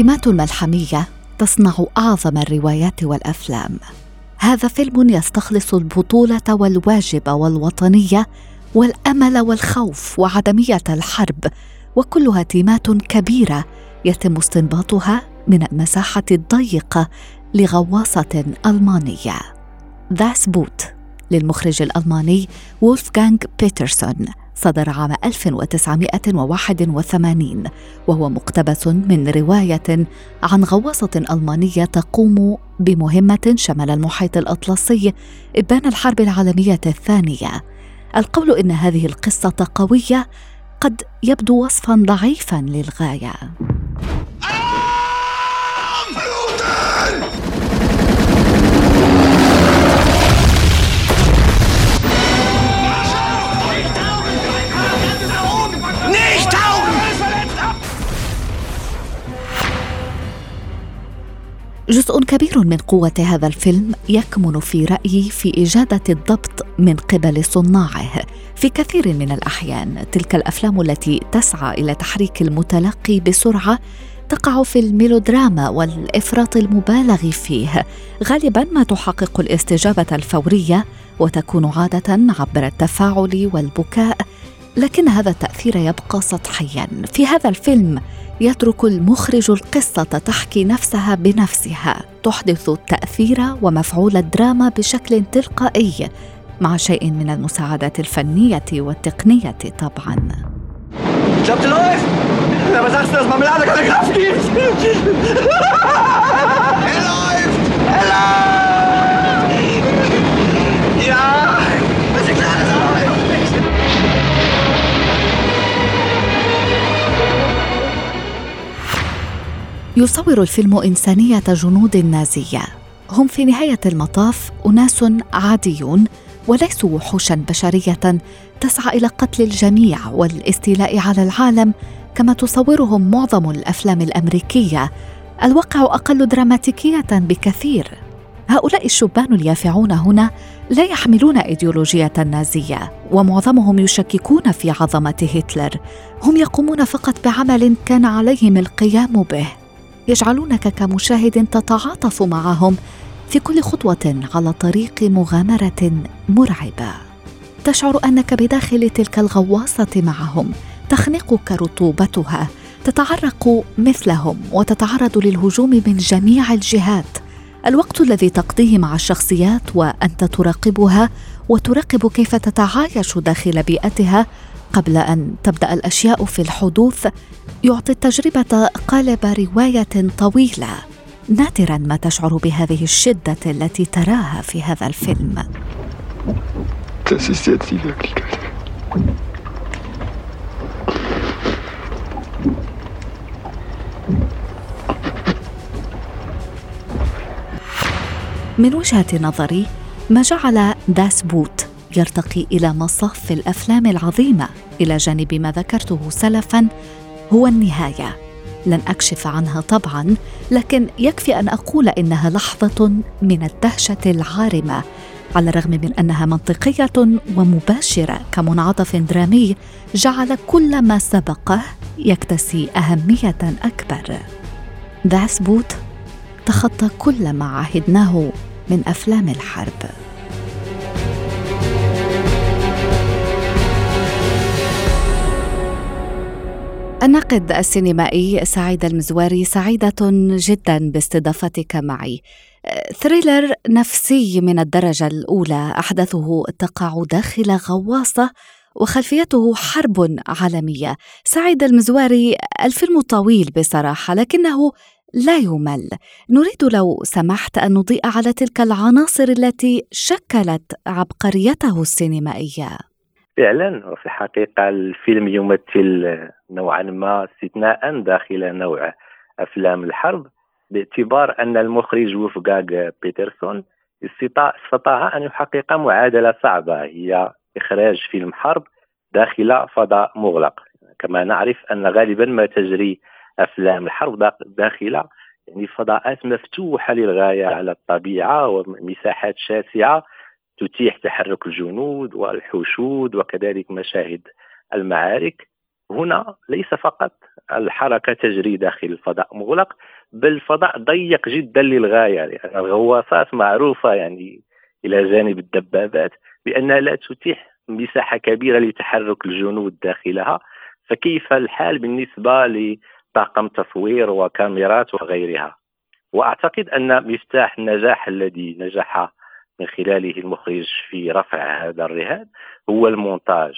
التيمات الملحمية تصنع أعظم الروايات والأفلام. هذا فيلم يستخلص البطولة والواجب والوطنية والأمل والخوف وعدمية الحرب وكلها تيمات كبيرة يتم استنباطها من المساحة الضيقة لغواصة ألمانية. داس بوت للمخرج الألماني وولفغانغ بيترسون صدر عام 1981 وهو مقتبس من رواية عن غواصة ألمانية تقوم بمهمة شمال المحيط الأطلسي إبان الحرب العالمية الثانية. القول إن هذه القصة قوية قد يبدو وصفا ضعيفا للغاية جزء كبير من قوة هذا الفيلم يكمن في رأيي في إجادة الضبط من قبل صناعه في كثير من الأحيان. تلك الأفلام التي تسعى إلى تحريك المتلقي بسرعة تقع في الميلودراما والإفراط المبالغ فيه. غالبا ما تحقق الاستجابة الفورية وتكون عادة عبر التفاعل والبكاء لكن هذا التأثير يبقى سطحيا. في هذا الفيلم يترك المخرج القصة تحكي نفسها بنفسها تحدث التأثير ومفعول الدراما بشكل تلقائي مع شيء من المساعدات الفنية والتقنية طبعا. يصور الفيلم إنسانية جنود النازية هم في نهاية المطاف أناس عاديون وليسوا وحوشا بشرية تسعى إلى قتل الجميع والاستيلاء على العالم كما تصورهم معظم الأفلام الأمريكية. الواقع أقل دراماتيكية بكثير. هؤلاء الشبان اليافعون هنا لا يحملون إيديولوجية نازية ومعظمهم يشككون في عظمة هتلر. هم يقومون فقط بعمل كان عليهم القيام به. يجعلونك كمشاهد تتعاطف معهم في كل خطوة على طريق مغامرة مرعبة. تشعر أنك بداخل تلك الغواصة معهم تخنقك رطوبتها تتعرق مثلهم وتتعرض للهجوم من جميع الجهات. الوقت الذي تقضيه مع الشخصيات وأنت تراقبها وتراقب كيف تتعايش داخل بيئتها قبل أن تبدأ الأشياء في الحدوث يعطي التجربة قالب رواية طويلة نادرا ما تشعر بهذه الشدة التي تراها في هذا الفيلم. من وجهة نظري ما جعل داس بوت يرتقي إلى مصاف الأفلام العظيمة. إلى جانب ما ذكرته سلفا هو النهاية. لن أكشف عنها طبعا لكن يكفي أن أقول إنها لحظة من الدهشة العارمة. على الرغم من أنها منطقية ومباشرة كمنعطف درامي جعل كل ما سبقه يكتسي أهمية أكبر. داس بوت تخطى كل ما عهدناه من أفلام الحرب. الناقد السينمائي سعيد المزواري سعيدة جدا باستضافتك معي. thriller نفسي من الدرجة الأولى أحداثه تقع داخل غواصة وخلفيته حرب عالمية. سعيد المزواري الفيلم طويل بصراحة لكنه لا يمل نريد لو سمحت أن نضيء على تلك العناصر التي شكلت عبقريته السينمائية فعلا وفي الحقيقة الفيلم يمثل نوعا ما استثناء داخل نوع أفلام الحرب باعتبار أن المخرج وفغاغ بيترسون استطاع أن يحقق معادلة صعبة هي إخراج فيلم حرب داخل فضاء مغلق. كما نعرف أن غالبا ما تجري أفلام الحرب داخل يعني فضاءات مفتوحة للغاية على الطبيعة ومساحات شاسعة تتيح تحرك الجنود والحشود وكذلك مشاهد المعارك. هنا ليس فقط الحركة تجري داخل الفضاء مغلق بل الفضاء ضيق جدا للغاية. يعني الغواصات معروفة يعني إلى جانب الدبابات بأنها لا تتيح مساحة كبيرة لتحرك الجنود داخلها. فكيف الحال بالنسبة لطاقم تصوير وكاميرات وغيرها؟ وأعتقد أن مفتاح النجاح الذي نجح من خلاله المخرج في رفع هذا الرهان هو المونتاج.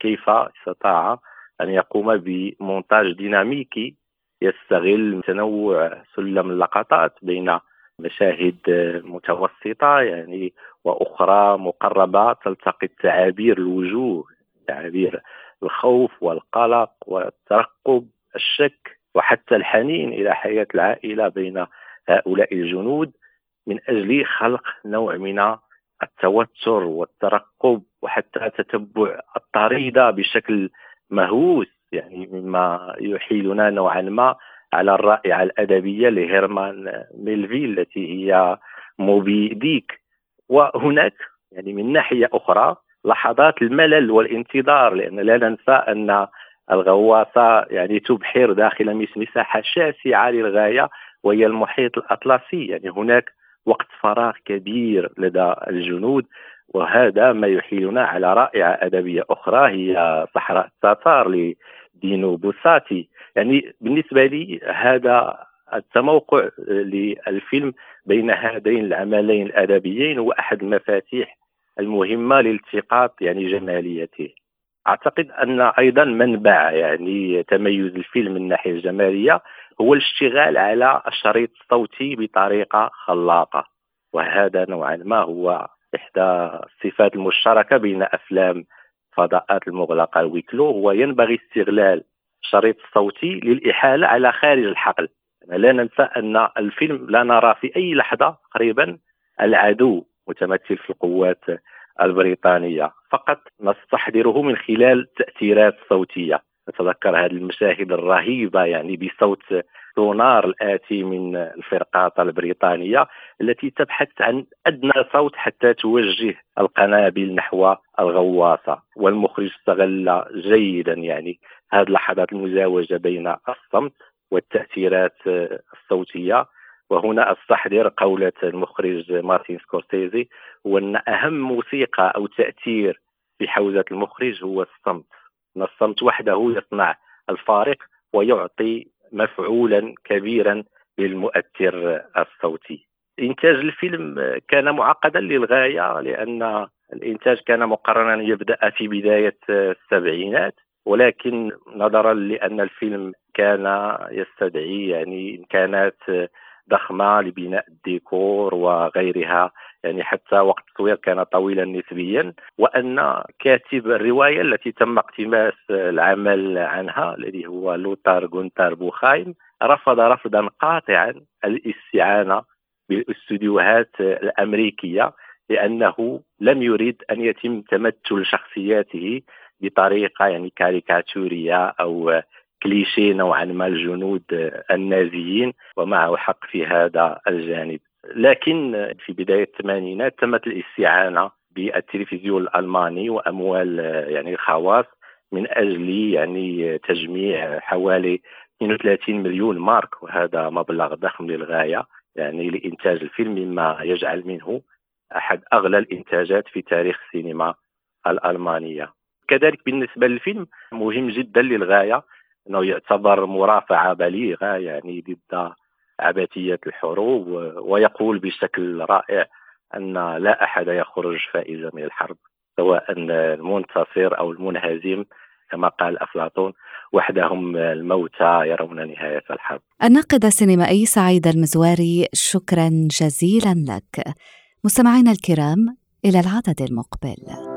كيف استطاع أن يقوم بمونتاج ديناميكي يستغل تنوع سلم اللقطات بين مشاهد متوسطة يعني وأخرى مقربة تلتقي تعابير الوجوه تعابير الخوف والقلق والترقب الشك وحتى الحنين إلى حياة العائلة بين هؤلاء الجنود. من أجل خلق نوع من التوتر والترقب وحتى تتبع الطريدة بشكل مهووس يعني مما يحيلنا نوعا ما على الرائعه الأدبية لهيرمان ميلفيل التي هي موبي ديك وهناك يعني من ناحية أخرى لحظات الملل والانتظار لأن لا ننسى أن الغواصة يعني تبحر داخل مساحه شاسعة للغاية وهي المحيط الأطلسي. يعني هناك وقت فراغ كبير لدى الجنود وهذا ما يحيلنا على رائعة أدبية أخرى هي صحراء التتار لدينو بوساتي يعني بالنسبة لي هذا التموقع للفيلم بين هذين العملين الأدبيين هو أحد المفاتيح المهمة لالتقاط يعني جماليته. أعتقد أن أيضا منبع يعني تميز الفيلم من الناحية الجمالية هو الاشتغال على الشريط الصوتي بطريقة خلاقة وهذا نوعا ما هو إحدى الصفات المشتركة بين أفلام فضاءات المغلقة ويكلو هو ينبغي استغلال الشريط الصوتي للإحالة على خارج الحقل. لا ننسى أن الفيلم لا نرى في أي لحظة تقريبا العدو متمثل في القوات البريطانية فقط نستحضره من خلال التاثيرات الصوتيه نتذكر هذه المشاهد الرهيبة يعني بصوت سونار الآتي من الفرقاطه البريطانية التي تبحث عن أدنى صوت حتى توجه القنابل نحو الغواصة. والمخرج استغل جيدا يعني هذه اللحظات المزاوجة بين الصمت والتأثيرات الصوتية. وهنا أستحضر قولة المخرج مارتين سكورسيزي وأن أهم موسيقى أو تأثير في حوزة المخرج هو الصمت. الصمت وحده يصنع الفارق ويعطي مفعولا كبيرا للمؤثر الصوتي. إنتاج الفيلم كان معقدا للغاية لأن الإنتاج كان مقررا أن يبدأ في بداية السبعينات ولكن نظرا لأن الفيلم كان يستدعي يعني إمكانات ضخمة لبناء الديكور وغيرها يعني حتى وقت التصوير كان طويلا نسبيا وأن كاتب الرواية التي تم اقتباس العمل عنها الذي هو لوتار جونتار بوخايم رفض رفضا قاطعا الاستعانة بالأستديوهات الأمريكية لأنه لم يريد أن يتم تمثل شخصياته بطريقة يعني كاريكاتورية أو كليشيه نوعا ما الجنود النازيين ومعه حق في هذا الجانب. لكن في بداية الثمانينات تمت الاستعانة بالتلفزيون الألماني وأموال يعني خواص من أجل يعني تجميع حوالي 32 مليون مارك وهذا مبلغ ضخم للغاية يعني لإنتاج الفيلم مما يجعل منه أحد أغلى الإنتاجات في تاريخ السينما الألمانية. كذلك بالنسبة للفيلم مهم جدا للغاية أنه يعتبر مرافعة بليغة يعني ضد عبثية الحروب ويقول بشكل رائع أن لا أحد يخرج فائزا من الحرب سواء المنتصر أو المنهزم كما قال أفلاطون وحدهم الموتى يرون نهاية الحرب. الناقد السينمائي سعيد المزواري شكرا جزيلا لك. مستمعينا الكرام إلى العدد المقبل.